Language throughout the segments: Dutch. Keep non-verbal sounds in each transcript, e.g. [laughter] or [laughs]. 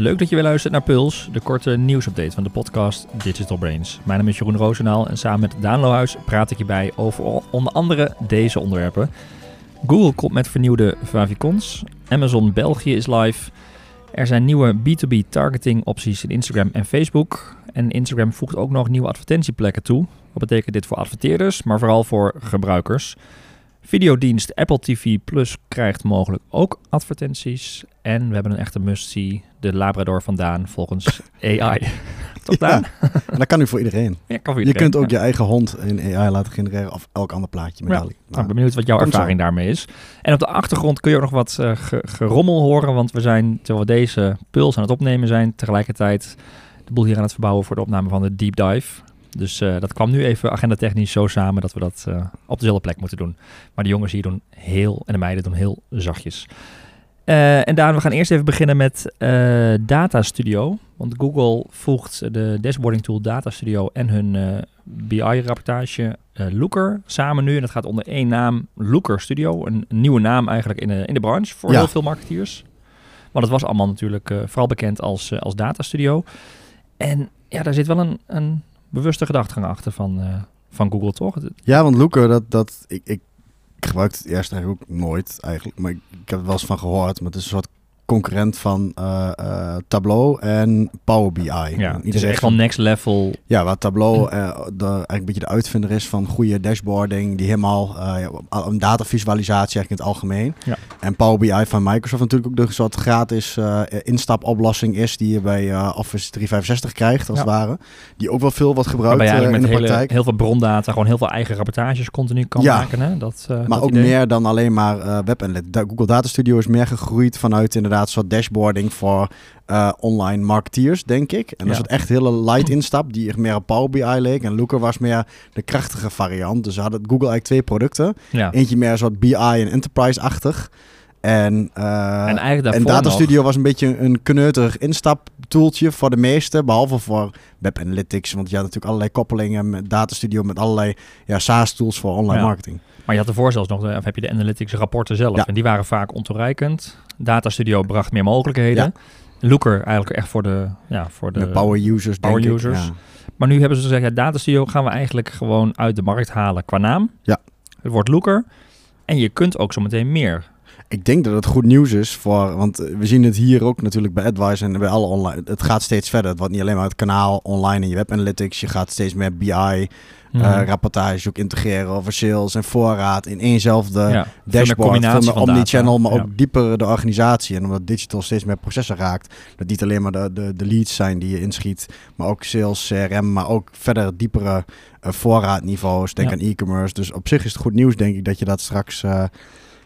Leuk dat je weer luistert naar Puls, de korte nieuwsupdate van de podcast Digital Brains. Mijn naam is Jeroen Roosendaal en samen met Daan Lohuis praat ik je bij over onder andere deze onderwerpen. Google komt met vernieuwde favicons, Amazon België is live, er zijn nieuwe B2B targeting opties in Instagram en Facebook en Instagram voegt ook nog nieuwe advertentieplekken toe. Wat betekent dit voor adverteerders, maar vooral voor gebruikers? Videodienst Apple TV Plus krijgt mogelijk ook advertenties. En we hebben een echte must-see, de Labrador vandaan volgens [laughs] AI. [laughs] Toch Daan? Ja, en dat kan nu voor iedereen. Ja, kan voor Je kunt ook ja. je eigen hond in AI laten genereren of elk ander plaatje met Ja. DALL-E. Nou, ik ben benieuwd wat jouw zo. ervaring daarmee is. En op de achtergrond kun je ook nog wat eh, ge- gerommel horen, want we zijn, terwijl we deze puls aan het opnemen zijn, tegelijkertijd de boel hier aan het verbouwen voor de opname van de deep dive. Dus eh, dat kwam nu even agendatechnisch zo samen dat we dat eh, op dezelfde plek moeten doen. Maar de jongens hier doen heel, en de meiden doen heel zachtjes. Eh, en Daan, we gaan eerst even beginnen met Data Studio. Want Google voegt de dashboarding tool Data Studio en hun BI-rapportage Looker samen nu. En dat gaat onder één naam Looker Studio. Een, nieuwe naam eigenlijk in de, in de branche voor Ja. heel veel marketeers. Want het was allemaal natuurlijk vooral bekend als, als Data Studio. En ja, daar zit wel een, een bewuste gedachtegang achter van, eh, van Google, toch? Ja, want Looker, dat, dat, ik, ik, ik gebruik het eerst eigenlijk ook nooit eigenlijk. Maar ik, ik heb er wel eens van gehoord. Maar het is een soort concurrent van eh, eh, Tableau en Power BI. Ja, En het is echt wel next level. Ja, waar Tableau eh, de, eigenlijk een beetje de uitvinder is van goede dashboarding, die helemaal een datavisualisatie eigenlijk in het algemeen. Ja. En Power BI van Microsoft natuurlijk ook de soort gratis eh, instapoplossing is die je bij Office 365 krijgt als Ja. het ware. Die ook wel veel wordt gebruikt in eigenlijk de met hele, praktijk. heel veel brondata gewoon heel veel eigen rapportages continu kan Ja. maken. Hè? Dat, Maar dat ook idee. meer dan alleen maar web. Da- Google Data Studio is meer gegroeid vanuit inderdaad een soort dashboarding voor eh, online marketeers, denk ik. En Ja. dat is echt hele light instap die echt meer op Power BI leek. En Looker was meer de krachtige variant. Dus hadden Google eigenlijk twee producten. Ja. Eentje meer een soort BI en enterprise-achtig. En, eh, En en Data nog- Studio was een beetje een kneuter instaptoeltje voor de meeste. Behalve voor web analytics. Want je had natuurlijk allerlei koppelingen met Data Studio. Met allerlei ja, SaaS-tools voor online Ja. marketing. Maar je had ervoor zelfs nog, de, of heb je de analytics rapporten zelf. Ja. En die waren vaak ontoereikend. Data Studio bracht meer mogelijkheden. Looker eigenlijk echt voor de, ja, voor de De power users, power denk users. ik. Ja. Maar nu hebben ze gezegd, ja, Data Studio gaan we eigenlijk gewoon uit de markt halen qua naam. Ja. Het wordt Looker. En je kunt ook zo meteen meer. Ik denk dat het goed nieuws is voor, want eh, we zien het hier ook natuurlijk bij Advice en bij alle online. Het gaat steeds verder. Het wordt niet alleen maar het kanaal online en je web analytics. Je gaat steeds meer BI, Mhm. eh rapportage ook integreren over sales en voorraad in éénzelfde ja, dashboard. van omnichannel, data. maar Ja. ook dieper de organisatie. En omdat digital steeds meer processen raakt, dat niet alleen maar de, de, de leads zijn die je inschiet, maar ook sales, CRM, maar ook verder diepere eh, voorraadniveaus. Denk Ja. aan e-commerce. Dus op zich is het goed nieuws, denk ik, dat je dat straks,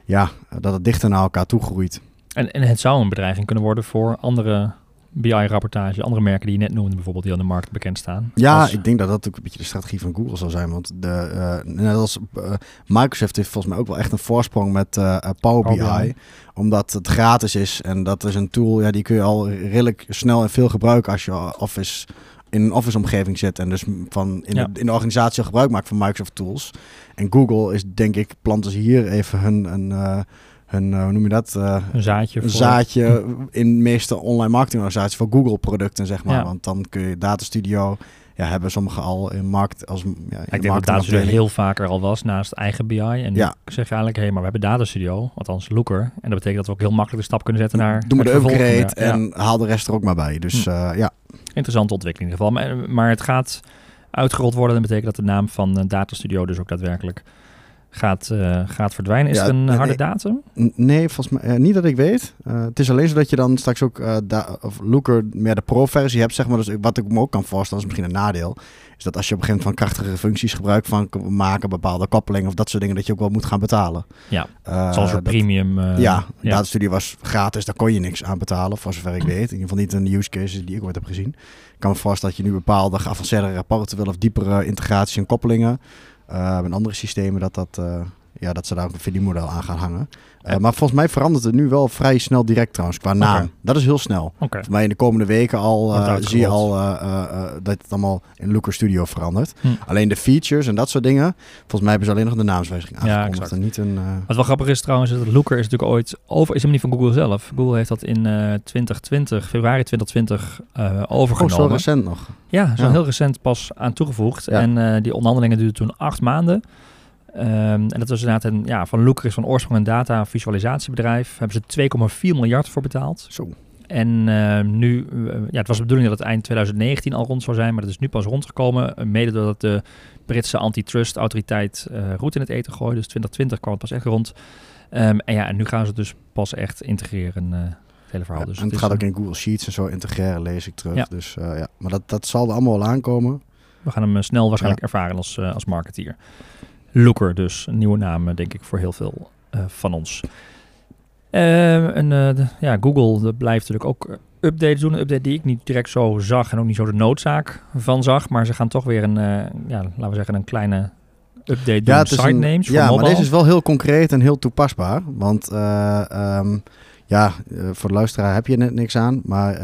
ja, dat het dichter naar elkaar toe groeit. En, en het zou een bedreiging kunnen worden voor andere BI-rapportage, andere merken die je net noemde bijvoorbeeld, die aan de markt bekend staan. Ja, Als- ik denk dat dat ook een beetje de strategie van Google zal zijn. Want de, eh, net als eh, Microsoft heeft volgens mij ook wel echt een voorsprong met eh, Power, Power BI. BI. Omdat het gratis is. En dat is een tool, ja, die kun je al redelijk snel en veel gebruiken als je Office in een Office-omgeving zit. En dus van in, Ja. de, in de organisatie gebruik maakt van Microsoft tools. En Google is denk ik, planten ze hier even hun, hun, eh, hun eh, hoe noem je dat? Eh, een zaadje. een voor- zaadje in de meeste online marketingorganisaties voor Google producten, zeg maar. Ja. Want dan kun je Data Studio, ja, hebben sommigen al in markt als ja, in de ik denk dat Data Studio heel vaker al was naast eigen BI. En Ja. zeg je eigenlijk, hé, maar we hebben Data Studio, althans Looker. En dat betekent dat we ook heel makkelijk de stap kunnen zetten naar Doe maar de upgrade ja. en haal de rest er ook maar bij. Dus Hm. eh, ja, Interessante ontwikkeling in ieder geval. Maar, maar het gaat uitgerold worden. Dat betekent dat de naam van eh, Data Studio dus ook daadwerkelijk gaat, eh, gaat verdwijnen. Is Ja, het een harde nee. datum? Nee, volgens mij eh, niet dat ik weet. Eh, het is alleen zo dat je dan straks ook of Looker meer de pro-versie hebt, zeg maar. Dus wat ik me ook kan voorstellen, is misschien een nadeel, is dat als je op een gegeven moment van krachtige functies gebruik van maken, bepaalde koppelingen of dat soort dingen, dat je ook wel moet gaan betalen. Ja, Zoals een dat- premium. ja, ja. Data Studio was gratis, daar kon je niks aan betalen, voor zover ik weet. In ieder geval niet in de use cases die ik ooit heb gezien. Ik kan me voorstellen dat je nu bepaalde geavanceerde rapporten wil of diepere integraties en koppelingen met andere systemen, dat dat, eh, ja, dat ze daar een verdienmodel aan gaan hangen. Uh, maar volgens mij verandert het nu wel vrij snel direct trouwens, qua naam. Okay. Dat is heel snel. Okay. Volgens mij in de komende weken al uh, zie je al uh, dat het allemaal in Looker Studio verandert. Hm. Alleen de features en dat soort dingen, volgens mij hebben ze alleen nog de naamswijziging aangekondigd. Ja, en niet een, Wat wel grappig is trouwens, is dat Looker is natuurlijk ooit over, is helemaal niet van Google zelf. Google heeft dat in 2020, februari 2020 overgenomen. Oh, zo recent nog. Ja, zo heel recent pas aan toegevoegd. Ja. En die onderhandelingen duurden toen acht maanden. Um, en dat was inderdaad een, ja, van Looker is van oorsprong een data visualisatiebedrijf. Hebben ze 2,4 miljard voor betaald. Zo. En uh, nu, uh, ja, het was de bedoeling dat het eind 2019 al rond zou zijn, maar dat is nu pas rondgekomen. Uh, mede doordat de Britse antitrust autoriteit roet in het eten gooide. Dus 2020 kwam het pas echt rond. Um, en ja, en nu gaan ze het dus pas echt integreren. het hele verhaal. Ja, dus en het, gaat ook in Google Sheets en zo integreren, lees ik terug. Ja. Dus ja, maar dat, dat zal er allemaal wel aankomen. We gaan hem snel waarschijnlijk ervaren als, als marketeer. Looker dus, een nieuwe naam denk ik voor heel veel uh, van ons. Uh, en de, ja, Google blijft natuurlijk ook updates doen. Een update die ik niet direct zo zag en ook niet zo de noodzaak van zag. Maar ze gaan toch weer een, ja, laten we zeggen, een kleine update doen. Ja, is site names ja maar deze is wel heel concreet en heel toepasbaar. Want um, ja, voor de luisteraar heb je net niks aan. Maar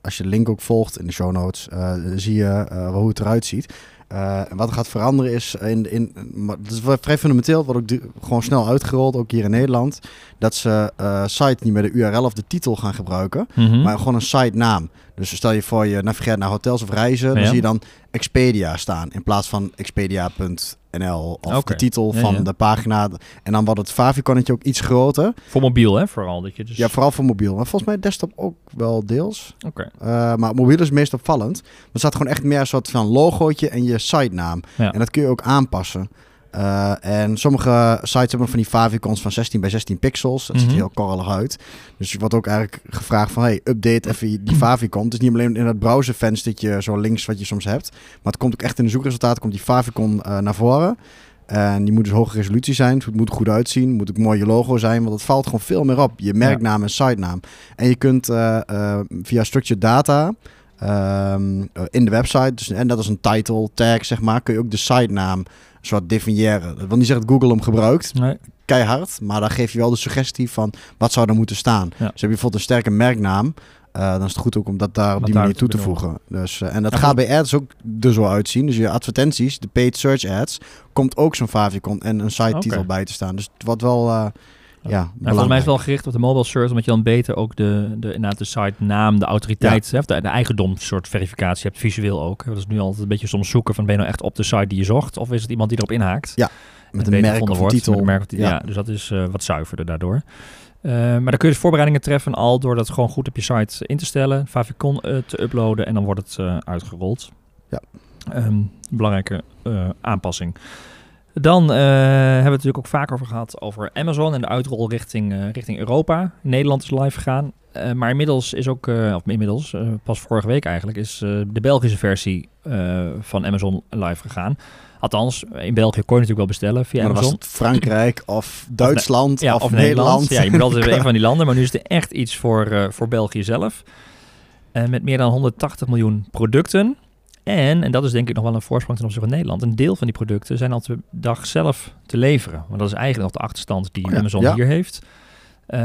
als je de link ook volgt in de show notes, zie je hoe het eruit ziet. Uh, en wat er gaat veranderen is, in, in, het is vrij fundamenteel, wordt ook gewoon snel uitgerold, ook hier in Nederland, dat ze uh, site niet meer de URL of de titel gaan gebruiken, mm -hmm. maar gewoon een site naam. Dus stel je voor je navigeert naar hotels of reizen, dan zie je dan Expedia staan in plaats van expedia.nl of Oké. de titel van ja. de pagina. En dan wordt het faviconnetje ook iets groter. Voor mobiel, hè, vooral. Dat je dus... Ja, vooral voor mobiel. Maar volgens mij desktop ook wel deels. Oké. Uh, maar mobiel is meest opvallend. Er staat gewoon echt meer een soort van logootje en je sitenaam. Ja. En dat kun je ook aanpassen. Uh, en sommige sites hebben van die favicons van 16 bij 16 pixels. Dat ziet Mhm. er heel korrelig uit. Dus je wordt ook eigenlijk gevraagd van... hey, update even die favicon. Het is niet alleen in dat browservenstertje zo links wat je soms hebt. Maar het komt ook echt in de zoekresultaten... komt die favicon uh, naar voren. En die moet dus hoge resolutie zijn. Het moet goed uitzien. Het moet ook mooi je logo zijn. Want het valt gewoon veel meer op. Je merknaam en sitenaam. En je kunt uh, via structured data... Um, in de website, dus, en dat is een title tag, zeg maar, kun je ook de sitenaam soort definiëren. Dat wil niet zeggen dat Google hem gebruikt, Nee. keihard, maar dan geef je wel de suggestie van wat zou er moeten staan. Ja. Dus heb je bijvoorbeeld een sterke merknaam, uh, dan is het goed ook om dat daar op Wat die daar manier toe te voegen. Dus, uh, en dat Ja, gaat bij ads ook er zo uitzien. Dus je advertenties, de paid search ads, komt ook zo'n favicon en een site titel bij te staan. Dus wordt wel, uh, ja, Ja, volgens mij is het wel gericht op de mobile search, omdat je dan beter ook de, de, inderdaad de site naam, de autoriteit, of de, de eigendom soort verificatie hebt, visueel ook. Dat is nu altijd een beetje soms zoeken van ben je nou echt op de site die je zocht, of is het iemand die erop inhaakt? Ja, met een merk of wordt, titel. met een merk of ja. Ja. dus dat is eh, wat zuiverder daardoor. Eh, maar dan kun je dus voorbereidingen treffen al door dat gewoon goed op je site in te stellen, favicon eh, te uploaden en dan wordt het uitgerold. Ja. Ehm, belangrijke aanpassing. Dan eh, hebben we het natuurlijk ook vaak over gehad over Amazon en de uitrol richting, eh, richting Europa. Nederland is live gegaan. Eh, maar inmiddels is ook, of inmiddels, pas vorige week eigenlijk, is de Belgische versie van Amazon live gegaan. Althans, in België kon je natuurlijk wel bestellen via Maar dan was Amazon. het Frankrijk [clears throat] of Duitsland Ja, of, Nederland. Ja, je moet altijd [laughs] een van die landen, maar nu is het echt iets voor, voor België zelf. Met meer dan 180 miljoen producten. En, en dat is denk ik nog wel een voorsprong ten opzichte van Nederland, een deel van die producten zijn al de dag zelf te leveren. Want dat is eigenlijk nog de achterstand die Oh ja, Amazon ja. hier heeft. Eh,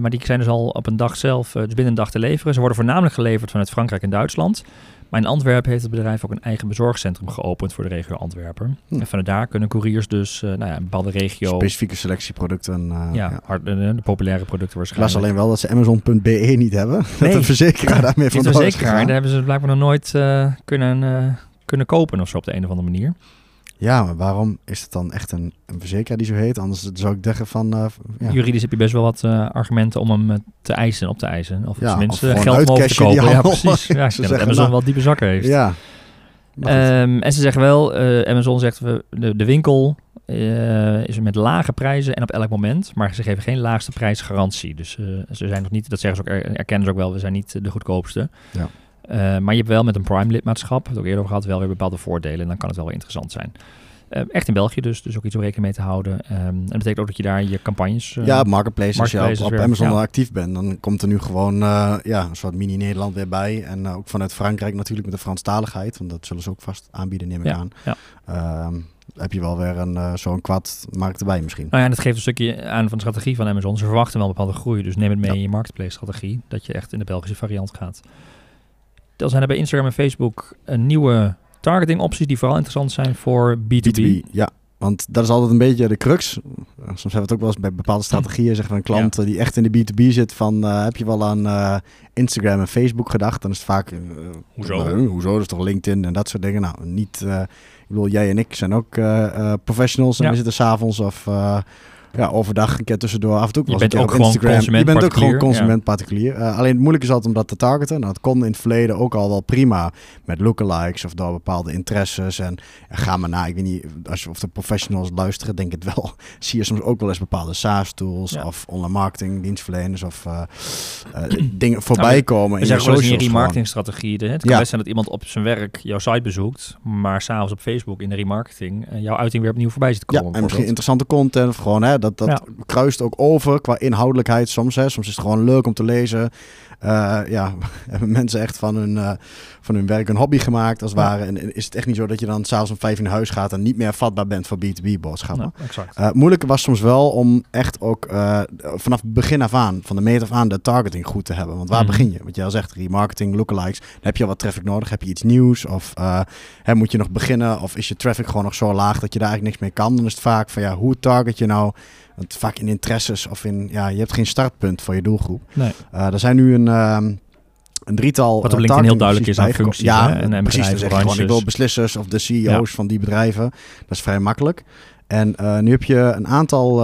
maar die zijn dus al op een dag zelf, eh, dus binnen een dag te leveren. Ze worden voornamelijk geleverd vanuit Frankrijk en Duitsland. Maar in Antwerpen heeft het bedrijf ook een eigen bezorgcentrum geopend voor de regio Antwerpen. Hm. En vanuit daar kunnen couriers dus eh, nou ja, een bepaalde regio... Specifieke selectieproducten. uh, ja, ja. hard, de, de populaire producten Ik waarschijnlijk. las alleen wel dat ze Amazon.be niet hebben. [laughs] Nee. Dat de verzekeraar daarmee van de is verzekeraar, daar hebben ze blijkbaar nog nooit eh, kunnen, eh, kunnen kopen of zo op de een of andere manier. Ja, maar waarom is het dan echt een, een verzekeraar die zo heet? Anders zou ik zeggen van... uh, ja. Juridisch heb je best wel wat uh, argumenten om hem uh, te eisen, op te eisen. Of Ja, tenminste of geld mogen te kopen. Ja, precies. [laughs] Ja, Ze zeggen, Amazon nou, wel diepe zakken heeft. Ja. Ehm, en ze zeggen wel, eh, Amazon zegt, we, de, de winkel eh, is er met lage prijzen en op elk moment. Maar ze geven geen laagste prijsgarantie. Dus eh, ze zijn nog niet, dat zeggen ze ook, er- erkennen ze ook wel, we zijn niet de goedkoopste. Ja. Eh, maar je hebt wel met een Prime lidmaatschap, dat ook eerder over gehad, wel weer bepaalde voordelen. En dan kan het wel weer interessant zijn. Eh, echt in België dus, dus ook iets om rekening mee te houden. Ehm, en dat betekent ook dat je daar je campagnes... eh, ja, marketplace. Als je op, marketplaces Amazon ja. actief bent, dan komt er nu gewoon ja, een soort mini-Nederland weer bij. En ook vanuit Frankrijk natuurlijk met de Franstaligheid. Want dat zullen ze ook vast aanbieden, neem ik Ja, aan. ja. Ehm, heb je wel weer een, zo'n kwad markt erbij misschien. Nou ja, en dat geeft een stukje aan van de strategie van Amazon. Ze verwachten wel een bepaalde groei, dus neem het mee in je marketplace-strategie, dat je echt in de Belgische variant gaat. Dan zijn er bij Instagram en Facebook een nieuwe targeting-opties die vooral interessant zijn voor B2B. B2B, ja. Want dat is altijd een beetje de crux. Soms hebben we het ook wel eens bij bepaalde strategieën. Zeggen van een klant eh, die echt in de B2B zit. Van eh, heb je wel aan eh, Instagram en Facebook gedacht? Dan is het vaak. Hoezo? hoezo? Dat is toch LinkedIn en dat soort dingen. Nou, niet. eh, ik bedoel, jij en ik zijn ook professionals. En Ja. we zitten s'avonds of. Eh, ja, overdag een keer tussendoor. Af en toe Je bent ook op gewoon Instagram. Je bent ook gewoon consument particulier. Eh, alleen het moeilijke is altijd om dat te targeten. Nou, het kon in het verleden ook al wel prima met lookalikes of door bepaalde interesses. En, en ga maar na. Ik weet niet als je, of de professionals luisteren, denk ik het wel. [laughs] Zie je soms ook wel eens bepaalde SaaS-tools Ja. of online marketing dienstverleners of eh, eh, dingen voorbij komen. We in je socials remarketingstrategie. de- Het kan best zijn dat iemand op zijn werk jouw site bezoekt, maar s'avonds op Facebook in de remarketing eh, jouw uiting weer opnieuw voorbij zit te Ja, komen. en misschien interessante content. Of gewoon, hè, dat, dat Ja. kruist ook over qua inhoudelijkheid soms. Hè. Soms is het gewoon leuk om te lezen. Eh, ja, [laughs] hebben mensen echt van hun, eh, van hun werk een hobby gemaakt, als het Ja. ware. En, is het echt niet zo dat je dan s'avonds om vijf in huis gaat en niet meer vatbaar bent voor B2B-boodschappen. Nou, exact. Eh, moeilijke was soms wel om echt ook vanaf het begin af aan, van de meet af aan, de targeting goed te hebben. Want waar Mhm. begin je? Wat jij al zegt, remarketing, lookalikes. Dan heb je al wat traffic nodig? Heb je iets nieuws? Of hè, moet je nog beginnen? Of is je traffic gewoon nog zo laag dat je daar eigenlijk niks mee kan? Dan is het vaak van ja, hoe target je nou? Want vaak in interesses of in, ja, je hebt geen startpunt voor je doelgroep. Nee. Eh, er zijn nu een, ehm, een drietal. Wat op eh, LinkedIn heel duidelijk is aan functies, Ja, hè, en- en precies. Gewoon, ik wil beslissers of de CEO's van die bedrijven. Dat is vrij makkelijk. En eh, nu heb je een aantal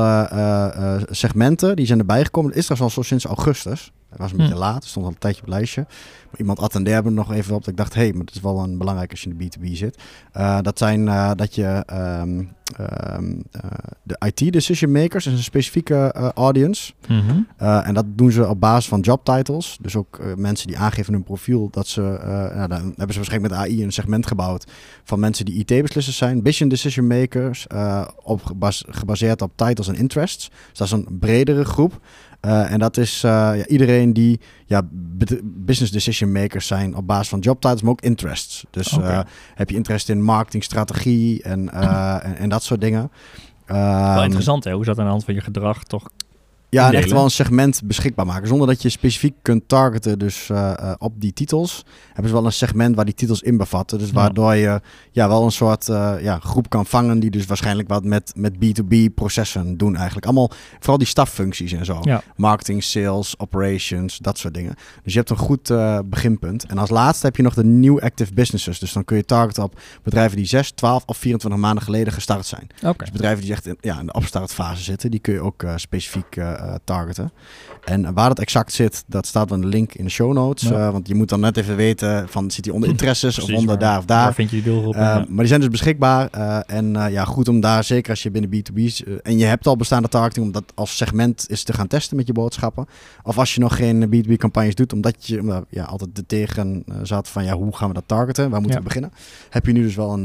segmenten die zijn erbij gekomen. Het is trouwens al zo sinds augustus. Dat was een Hm. beetje laat, het stond al een tijdje op het lijstje. Maar iemand attendeerde me nog even op. Dat ik dacht, hé, hey, maar het is wel een belangrijk als je in de B2B zit. Dat zijn dat je ehm, ehm, eh, de IT decision makers is een specifieke eh, audience. Mhm. Uh, en dat doen ze op basis van job titles. Dus ook mensen die aangeven in hun profiel dat ze. Nou, dan hebben ze waarschijnlijk met AI een segment gebouwd van mensen die IT-beslissers zijn, vision decision makers, op gebas gebaseerd op titles en interests. Dus dat is een bredere groep. Uh, en dat is ja, iedereen die ja, business decision makers zijn op basis van job titles, maar ook interests. Dus okay. heb je interesse in marketingstrategie en, en, en, dat soort dingen. Wel interessant hè, hoe is dat aan de hand van je gedrag toch ja, en echt wel een segment beschikbaar maken. Zonder dat je specifiek kunt targeten dus, uh, uh, op die titels. Hebben ze wel een segment waar die titels in bevatten. Dus waardoor je ja, wel een soort uh, ja, groep kan vangen... die dus waarschijnlijk wat met, met B2B processen doen eigenlijk. Allemaal, vooral die staffuncties en zo. Ja. Marketing, sales, operations, dat soort dingen. Dus je hebt een goed beginpunt. En als laatste heb je nog de new active businesses. Dus dan kun je targeten op bedrijven die 6, 12 of 24 maanden geleden gestart zijn. Okay. Dus bedrijven die echt in, ja, in de opstartfase zitten... die kun je ook specifiek targeten. En waar dat exact zit, dat staat in de link in de show notes. Ja. Uh, want je moet dan net even weten van zit hij onder [laughs] interesses Precies, of onder waar, daar of daar. Waar vind je die doelgroep? Ja. Maar die zijn dus beschikbaar. En ja, goed om daar, zeker als je binnen B2B's en je hebt al bestaande targeting, om dat als segment is te gaan testen met je boodschappen. Of als je nog geen B2B campagnes doet, omdat je ja, altijd er tegen zat van ja, hoe gaan we dat targeten? Waar moeten ja. we beginnen? Heb je nu dus wel een,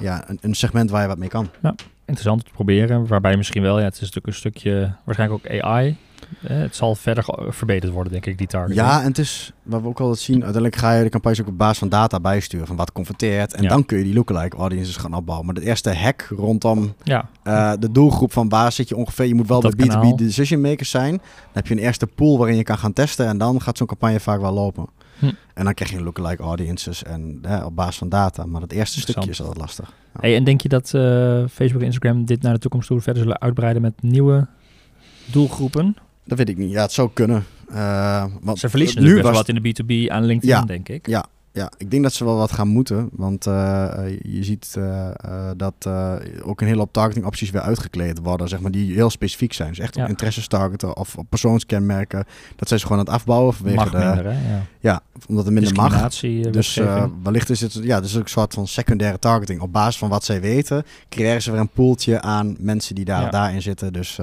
ja, een, een segment waar je wat mee kan. Ja interessant om te proberen. Waarbij misschien wel, ja, het is natuurlijk een stukje, waarschijnlijk ook AI. Eh, het zal verder verbeterd worden, denk ik, die target. Ja, en het is, wat we ook altijd zien, uiteindelijk ga je de campagnes ook op basis van data bijsturen. Van wat converteert. En ja. dan kun je die lookalike audiences gaan opbouwen. Maar de eerste hack rondom ja. uh, de doelgroep van waar zit je ongeveer. Je moet wel bij B2B kanaal. decision makers zijn. Dan heb je een eerste pool waarin je kan gaan testen. En dan gaat zo'n campagne vaak wel lopen. Hm. En dan krijg je lookalike audiences en hè, op basis van data. Maar het eerste stukje is altijd lastig. Ja. Hey, en denk je dat uh, Facebook en Instagram dit naar de toekomst toe verder zullen uitbreiden met nieuwe doelgroepen? Dat weet ik niet. Ja, het zou kunnen. Uh, want Ze verliezen nu best wat in de B2B aan LinkedIn, ja, denk ik. Ja, ja, ik denk dat ze wel wat gaan moeten. Want uh, je ziet uh, uh, dat ook een hele hoop targeting opties weer uitgekleed worden, zeg maar, die heel specifiek zijn. Dus echt ja. op interesses targeten of op persoonskenmerken. Dat zijn ze gewoon aan het afbouwen vanwege mag de... Minder, hè? Ja. ja. omdat er minder mag. eh, Dus wellicht is het ja, dus ook een soort van secundaire targeting. Op basis van wat zij weten, creëren ze weer een poeltje aan mensen die daar, ja. daarin zitten. Dus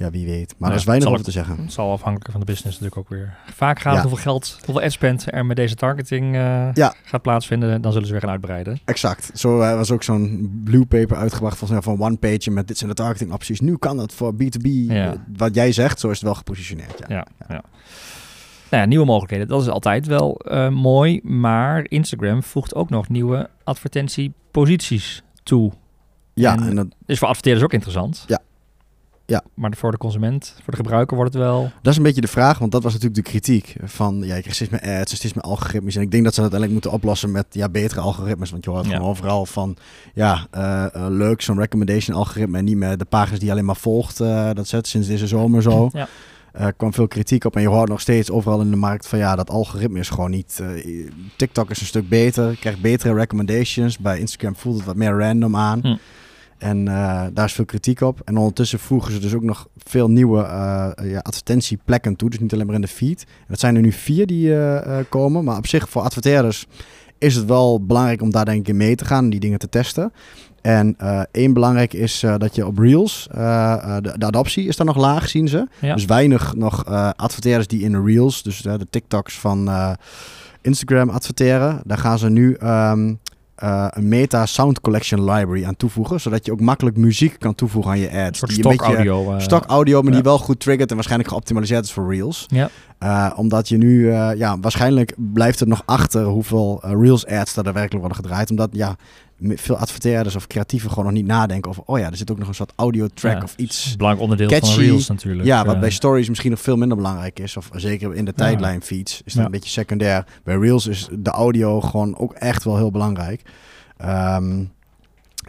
ja, wie weet. Maar ja, er is weinig over te zeggen. Het zal afhankelijk van de business natuurlijk ook weer. Vaak gaat ja. hoeveel geld, hoeveel adspend er met deze targeting ja. gaat plaatsvinden. Dan zullen ze weer gaan uitbreiden. Exact. Zo uh, was ook zo'n blue paper uitgebracht van, van one page met dit zijn de targeting opties. Nu kan het voor B2B. Ja. Wat jij zegt, zo is het wel gepositioneerd. Ja. ja, ja. Nou ja, nieuwe mogelijkheden. Dat is altijd wel uh, mooi. Maar Instagram voegt ook nog nieuwe advertentieposities toe Ja, En- en dat, Is voor adverteerders ook interessant. Ja. Ja. Maar voor de consument, voor de gebruiker wordt het wel... dat is een beetje de vraag, want dat was natuurlijk de kritiek. Van, ja, je krijgt steeds meer ads, steeds meer algoritmes. En ik denk dat ze dat uiteindelijk moeten oplossen met ja, betere algoritmes. Want je hoort Ja. gewoon overal van, ja, eh, eh, leuk zo'n recommendation algoritme. En niet meer de pagina's die je alleen maar volgt. eh, dat zet sinds deze zomer zo. Ja. Kwam veel kritiek op en je hoort nog steeds overal in de markt van ja, dat algoritme is gewoon niet. TikTok is een stuk beter, krijgt betere recommendations. Bij Instagram voelt het wat meer random aan. Hm. En eh, daar is veel kritiek op. En ondertussen voegen ze dus ook nog veel nieuwe eh, ja, advertentieplekken toe. Dus niet alleen maar in de feed. En dat zijn er nu vier die eh, komen. Maar op zich voor adverteerders is het wel belangrijk om daar denk ik in mee te gaan en die dingen te testen. En één belangrijk is dat je op Reels, de, de adoptie is daar nog laag, zien ze. Ja. Dus weinig nog adverteerders die in de Reels, dus de TikToks van Instagram adverteren. Daar gaan ze nu ehm, eh, een Meta Sound Collection Library aan toevoegen, zodat je ook makkelijk muziek kan toevoegen aan je Een ads. soort die een beetje- stock-audio. eh, Stock audio, maar die wel goed triggert en waarschijnlijk geoptimaliseerd is voor Reels. Ja. Eh, omdat je nu, ja, waarschijnlijk blijft het nog achter hoeveel Reels ads er daadwerkelijk worden gedraaid. Omdat, ja, veel adverteerders of creatieven gewoon nog niet nadenken over, oh ja, er zit ook nog een soort audio track Ja, of iets. Belangrijk onderdeel catchy. van Reels natuurlijk. Ja, wat Eh, bij stories misschien nog veel minder belangrijk is. Of zeker in de tijdlijn feeds is dat een beetje secundair. Bij Reels is de audio gewoon ook echt wel heel belangrijk. Ehm,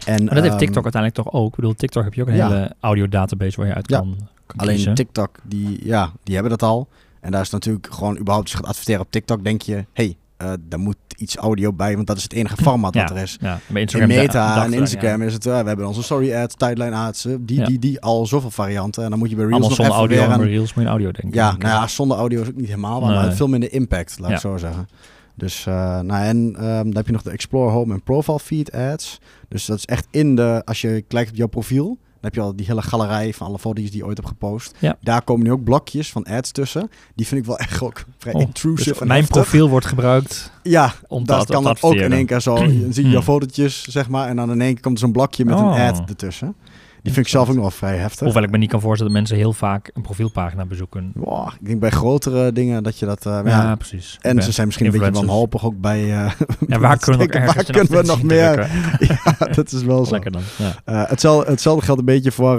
en, Maar dat heeft ehm, TikTok uiteindelijk toch ook. Ik bedoel, TikTok heb je ook een hele audio database waar je uit kan, kan Alleen kiezen. TikTok, die, ja, die hebben dat al. En daar is natuurlijk gewoon überhaupt, als je gaat adverteren op TikTok, denk je, hey, eh, daar moet iets audio bij, want dat is het enige format Ja. wat er is. Ja, In Meta en Instagram ja. is het, eh, we hebben onze story ads, tijdlijn ads, eh, die, die, die, al zoveel varianten. En dan moet je bij Reels Allemaal nog zonder even audio, weer aan- Reels moet je een audio denken. Ja, nou ja, zonder audio is ook niet helemaal waar, maar Nee. veel minder impact, laat ik zo zeggen. Dus, eh, nou en ehm, dan heb je nog de Explore Home en Profile Feed ads. Dus dat is echt in de, als je kijkt op jouw profiel, heb je al die hele galerij van alle foto's die je ooit hebt gepost. Ja. Daar komen nu ook blokjes van ads tussen. Die vind ik wel echt ook vrij Oh, intrusive Dus en mijn heftig. profiel wordt gebruikt Ja, om dat kan dan ook in één keer zo. Je [clears throat] ziet jouw Hmm. fotootjes, zeg maar, en dan in één keer komt er zo'n blokje met Oh. een ad ertussen. Die vind ik zelf ook nog wel vrij heftig. Hoewel ik me niet kan voorstellen dat mensen heel vaak een profielpagina bezoeken. Wow, ik denk bij grotere dingen dat je dat... eh, Ja, ja, precies. en ze zijn misschien een beetje wanhopig ook bij... eh, Ja, [laughs] waar kunnen we nog Waar ergens een kunnen we nog advertentie meer? [laughs] ja, dat is wel [laughs] zo. Lekker dan. Eh, hetzelfde, hetzelfde geldt een beetje voor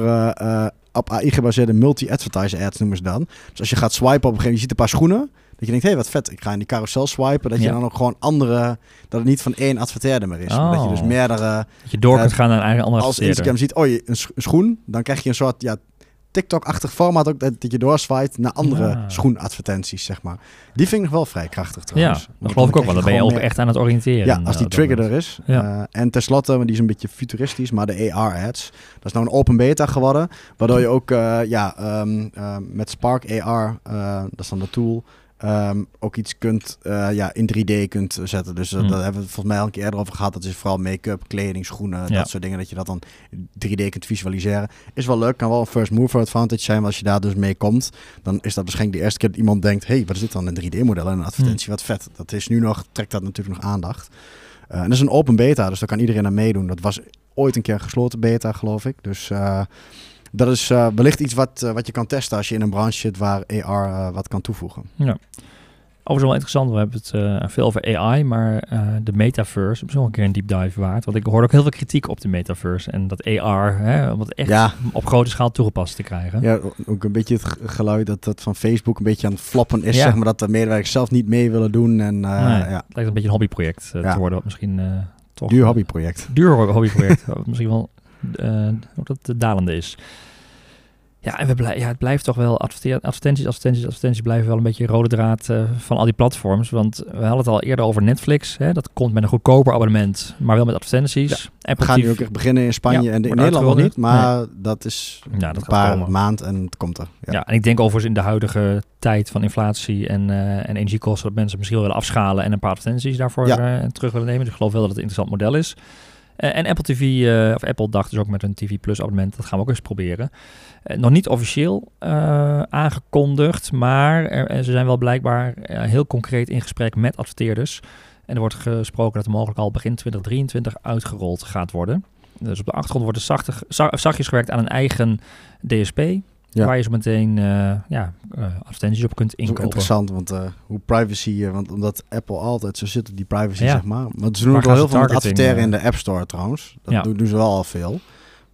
op AI gebaseerde multi-advertiser ads noemen ze dan. Dus als je gaat swipen op een gegeven moment, je ziet een paar schoenen. Dat je denkt, hé, hey, wat vet, ik ga in die carousel swipen. Dat je Ja. dan ook gewoon andere, dat het niet van één adverteerder meer is. Maar dat je dus Oh. meerdere, Dat je door Eh, kunt gaan naar een eigen andere als. Instagram ziet, oh, je- een sch- een schoen. Dan krijg je een soort, ja, TikTok-achtig format ook, dat, dat je doorswipt naar andere Ja. schoenadvertenties, zeg maar. Die vind ik nog wel vrij krachtig Ja, trouwens. dat Want geloof ik ook wel. Dan ben je ook echt aan het oriënteren. ja, als die eh, trigger dat er is. Ja. Eh, en tenslotte, maar die is een beetje futuristisch, maar de AR-ads. Dat is nou een open beta geworden. Waardoor je ook ja, ehm, eh, met Spark AR, dat is dan de tool, ehm, ook iets kunt eh, ja, in 3D kunt zetten. Dus eh, Hmm. daar hebben we het volgens mij al een keer eerder over gehad. Dat is vooral make-up, kleding, schoenen, Ja. dat soort dingen. Dat je dat dan 3D kunt visualiseren. Is wel leuk, kan wel een first mover advantage zijn. Maar als je daar dus mee komt, dan is dat waarschijnlijk de eerste keer dat iemand denkt... hey, wat is dit dan, een 3D-model en een advertentie? Wat vet. Dat is nu nog, trekt dat natuurlijk nog aandacht. Eh, en dat is een open beta, dus daar kan iedereen aan meedoen. Dat was ooit een keer gesloten beta, geloof ik. Dus dat is eh, wellicht iets wat, eh, wat je kan testen als je in een branche zit waar AR eh, wat kan toevoegen. Ja. Overigens wel interessant, we hebben het veel over AI, maar de metaverse is wel een keer een deep dive waard. Want ik hoorde ook heel veel kritiek op de metaverse en dat AR, hè, om het echt Ja. op grote schaal toegepast te krijgen. Ja, ook een beetje het ge- geluid dat dat van Facebook een beetje aan het floppen is. Ja. Zeg maar dat de medewerkers zelf niet mee willen doen. En Nee, ja, Het lijkt een beetje een hobbyproject te worden, wat misschien toch... duur hobbyproject. Duur hobbyproject, [laughs] misschien wel dat de dalende is. Ja, en we blij, ja, het blijft toch wel advertenties, advertenties, advertenties blijven wel een beetje rode draad eh, van al die platforms. Want we hadden het al eerder over Netflix. Hè, dat komt met een goedkoper abonnement, maar wel met advertenties. We Apple gaan nu ook echt beginnen in Spanje Ja, en in Nederland nog niet. Maar dat is Ja, dat een paar maanden en het komt er. Ja. Ja. en ik denk overigens in de huidige tijd van inflatie en, eh, en energiekosten dat mensen misschien willen afschalen en een paar advertenties daarvoor Ja. eh, terug willen nemen. Dus ik geloof wel dat het een interessant model is. Eh, en Apple TV, eh, of Apple dacht dus ook met een TV Plus abonnement, dat gaan we ook eens proberen. Eh, nog niet officieel aangekondigd, maar er, ze zijn wel blijkbaar heel concreet in gesprek met adverteerders. En er wordt gesproken dat er mogelijk al begin 2023 uitgerold gaat worden. Dus op de achtergrond wordt er zachtjes gewerkt aan een eigen DSP. Ja. Waar je zo meteen eh, ja, eh, advertenties op kunt Dat is ook inkopen. interessant, want eh, hoe privacy, want omdat Apple altijd zo zit op die privacy, Ja. zeg maar. Maar ze doen ook wel gaan heel veel met adverteren in de App Store trouwens. Dat Ja. doen, doen ze wel al veel.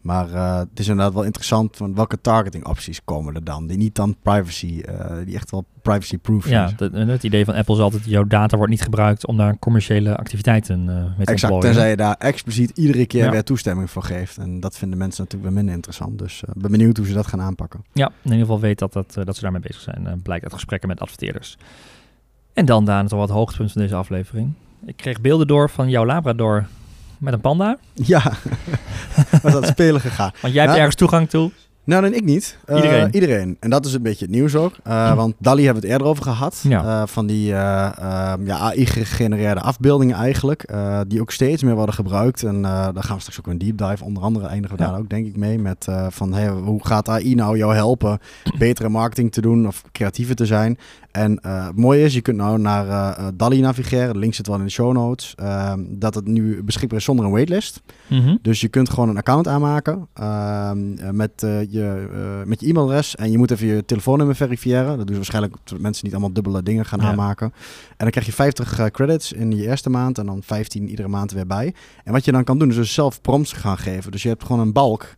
Maar uh, het is inderdaad wel interessant van welke targeting opties komen er dan. Die niet dan privacy, uh, die echt wel privacy proof Ja, het, het idee van Apple is altijd, jouw data wordt niet gebruikt om daar commerciële activiteiten uh, mee te Exact, tenzij je daar expliciet iedere keer ja. weer toestemming voor geeft. En dat vinden mensen natuurlijk wel minder interessant. Dus ik ben benieuwd hoe ze dat gaan aanpakken. Ja, in ieder geval weet dat, dat, dat ze daarmee bezig zijn. blijkt uit gesprekken met adverteerders. En dan, Daan, toch wat hoogtepunt van deze aflevering. Ik kreeg beelden door van jouw Labrador met een panda. Ja, [laughs] was dat spelen gegaan. Want jij hebt ergens toegang toe. Nou, nee, ik niet. Uh, iedereen. Iedereen. En dat is een beetje het nieuws ook. Uh, want DALI hebben we het eerder over gehad. Ja. Uh, van die ehm, ja, AI-gegenereerde afbeeldingen eigenlijk. die ook steeds meer worden gebruikt. En daar gaan we straks ook een deep dive. Onder andere eindigen we ja. daar ook denk ik mee. Met van hey, hoe gaat AI nou jou helpen betere marketing te doen of creatiever te zijn. En het mooie is, je kunt nou naar DALI navigeren. De link zit wel in de show notes. Ehm, dat het nu beschikbaar is zonder een waitlist. Mm -hmm. Dus je kunt gewoon een account aanmaken ehm, met je uh, met je e-mailadres en je moet even je telefoonnummer verifiëren. Dat doen waarschijnlijk mensen niet allemaal dubbele dingen gaan aanmaken. En dan krijg je 50 uh, credits in je eerste maand en dan 15 iedere maand weer bij. En wat je dan kan doen is dus zelf prompts gaan geven. Dus je hebt gewoon een balk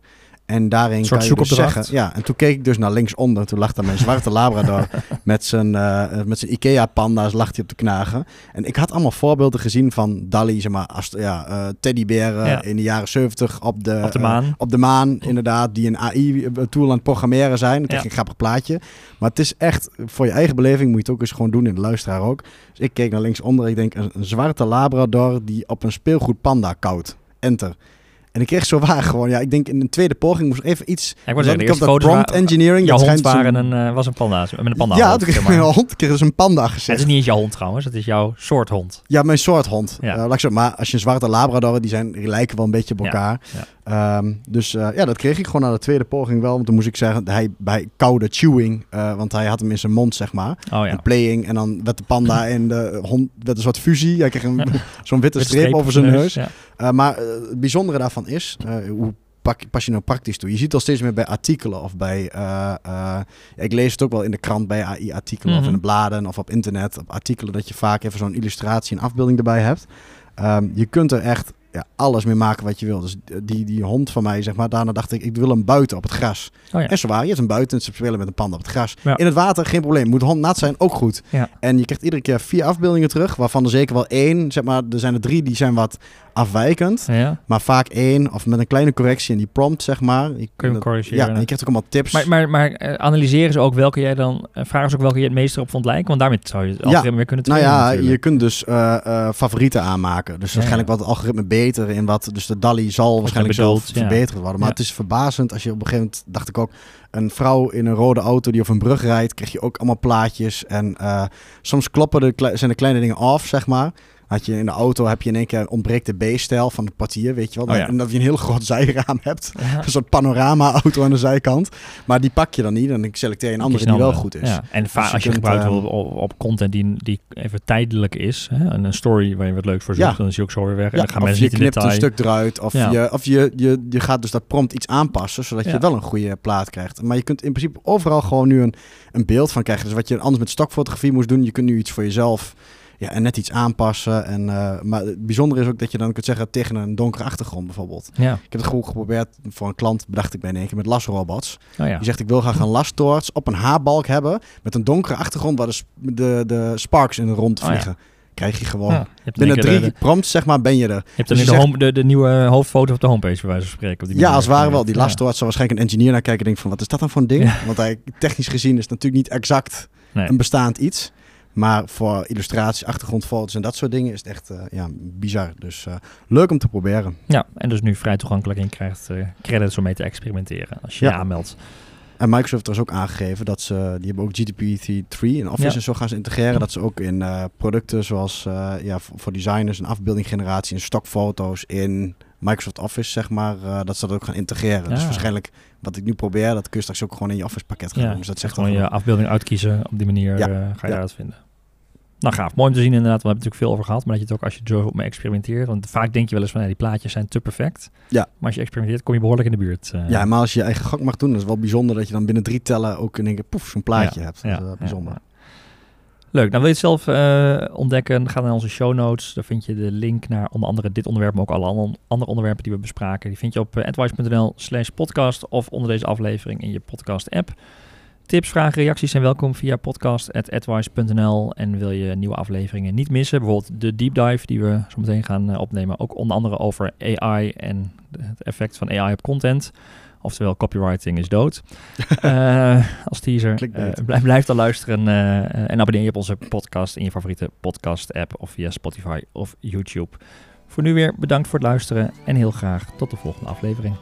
en daarin kan je dus zeggen... Ja, en toen keek ik dus naar linksonder. Toen lag daar mijn zwarte Labrador [laughs] met zijn, uh, met zijn Ikea-panda's lag hij op te knagen. En ik had allemaal voorbeelden gezien van Dali, zeg maar, als, ja, uh, teddyberen in de jaren 70 op de, op de maan. Uh, op de maan, inderdaad, die een AI-tool aan het programmeren zijn. Krijg je een grappig plaatje. Maar het is echt, voor je eigen beleving moet je het ook eens gewoon doen, in de luisteraar ook. Dus ik keek naar linksonder, ik denk een, een zwarte Labrador die op een speelgoed panda koudt. Enter. En ik kreeg zo waar gewoon. Ja, ik denk in een tweede poging moest even iets. Ja, ik was zeggen, dat prompt engineering. Jouw hond waren een, uh, was een panda. Met een panda. Ja, toen kreeg mijn hond kreeg dus een panda gezegd. Het is niet eens jouw hond trouwens. Het is jouw soort hond. Ja, mijn soort hond. Ja. Uh, maar als je een zwarte Labrador, die zijn die lijken wel een beetje op elkaar. Ja. Um, dus uh, ja, dat kreeg ik gewoon na de tweede poging wel. Want toen moest ik zeggen, hij bij koude chewing, uh, want hij had hem in zijn mond, zeg maar. Oh, ja. En playing. En dan werd de panda [laughs] en de hond, werd een soort fusie. Hij kreeg een, [laughs] zo'n witte streep over zijn neus. neus. Uh, maar het bijzondere daarvan is, hoe pak, pas je nou praktisch toe? Je ziet al steeds meer bij artikelen of bij... ik lees het ook wel in de krant bij AI-artikelen mm -hmm. of in de bladen of op internet. Op artikelen dat je vaak even zo'n illustratie en afbeelding erbij hebt. Um, je kunt er echt ja, alles mee maken wat je wil. Dus die, die hond van mij, zeg maar, daarna dacht ik, ik wil hem buiten op het gras. Oh ja. En zo waar, je hebt hem buiten en ze spelen met een panda op het gras. Ja. In het water, geen probleem. Moet hond nat zijn, ook goed. Ja. En je krijgt iedere keer vier afbeeldingen terug, waarvan er zeker wel één, zeg maar, er zijn er drie die zijn wat afwijkend. Maar vaak één, of met een kleine correctie in die prompt, zeg maar. Je, Kun je corrigeren. Ja, en je krijgt ook allemaal tips. Maar, maar, maar uh, analyseren ze ook welke jij dan, uh, vragen ze ook welke je het meest op vond lijken? Want daarmee zou je het algoritme weer kunnen trainen. Nou ja, natuurlijk. je kunt dus uh, favorieten aanmaken. Dus waarschijnlijk wat het algoritme beter in wat... Dus de DALI zal waarschijnlijk zelf verbeterd worden. Maar het is verbazend als je op een gegeven moment, dacht ik ook... Een vrouw in een rode auto die op een brug rijdt, krijg je ook allemaal plaatjes. En soms kloppen de, zijn de kleine dingen af, zeg maar had je in de auto heb je in één keer ontbreekt de B-stijl van de partier, weet je wel. Oh, ja. En dat je een heel groot [laughs] zijraam hebt. Een soort panorama-auto aan de zijkant. Maar die pak je dan niet en dan selecteer je een andere die wel goed is. Ja. En dus als je, gebruikt uh, op, op, content die, die even tijdelijk is, hè? een story waar je wat leuks voor zoekt, dan is je ook zo weer weg. En dan gaan mensen je knipt een stuk eruit. Of, je, of je, je, je gaat dus dat prompt iets aanpassen, zodat je wel een goede plaat krijgt. Maar je kunt in principe overal gewoon nu een, een beeld van krijgen. Dus wat je anders met stokfotografie moest doen, je kunt nu iets voor jezelf ja, en net iets aanpassen. En, uh, maar het bijzondere is ook dat je dan kunt zeggen tegen een donkere achtergrond bijvoorbeeld. Ja. Ik heb het gewoon geprobeerd voor een klant, bedacht ik bij in één keer, met lasrobots. Oh ja. Die zegt ik wil graag een lastorch op een haarbalk hebben met een donkere achtergrond waar de, de, de sparks in de rond vliegen. Oh ja krijg je gewoon. Ja, je binnen drie de, prompts, zeg maar, ben je er. Je hebt dan dus de, home, de, de, nieuwe hoofdfoto op de homepage, bij wijze van spreken. Op die ja, als het ware wel. Die last ja. zou waarschijnlijk een engineer naar kijken en denkt van, wat is dat dan voor een ding? Ja. Want hij, technisch gezien is het natuurlijk niet exact nee. een bestaand iets. Maar voor illustraties, achtergrondfoto's en dat soort dingen is het echt uh, ja, bizar. Dus uh, leuk om te proberen. Ja, en dus nu vrij toegankelijk in krijgt uh, credits om mee te experimenteren als je ja. je aanmeldt. En Microsoft heeft er dus ook aangegeven dat ze, die hebben ook GDP3 in Office ja. en zo gaan ze integreren. Dat ze ook in producten zoals ja, voor designers een afbeeldinggeneratie en stokfoto's in Microsoft Office, zeg maar, uh, dat ze dat ook gaan integreren. Ja. Dus waarschijnlijk wat ik nu probeer, dat kun je straks ook gewoon in je Office pakket gaan ja. doen. Dus dat zegt gewoon je afbeelding uitkiezen. Op die manier ja. ga je daaruit vinden. Nou gaaf, mooi om te zien inderdaad. We hebben natuurlijk veel over gehad, maar dat je het ook als je zo mee experimenteert. Want vaak denk je wel eens van, ja, die plaatjes zijn te perfect. Ja. Maar als je experimenteert, kom je behoorlijk in de buurt. Uh. Ja, maar als je je eigen gang mag doen, dat is wel bijzonder dat je dan binnen drie tellen ook in één keer poef, zo'n plaatje ja. hebt. Dat ja. is uh, bijzonder. Ja. Leuk. Nou wil je het zelf uh, ontdekken? Ga naar onze show notes. Daar vind je de link naar onder andere dit onderwerp, maar ook alle andere onderwerpen die we bespraken. Die vind je op advice.nl slash podcast of onder deze aflevering in je podcast app. Tips, vragen, reacties zijn welkom via podcast.advice.nl. En wil je nieuwe afleveringen niet missen, bijvoorbeeld de deep dive die we zo meteen gaan eh, opnemen, ook onder andere over AI en het effect van AI op content. Oftewel, copywriting is dood. uh, [laughs] als teaser. Uh, blijf, blijf dan luisteren en abonneer je op onze podcast in je favoriete podcast-app of via Spotify of YouTube. Voor nu weer bedankt voor het luisteren en heel graag tot de volgende aflevering.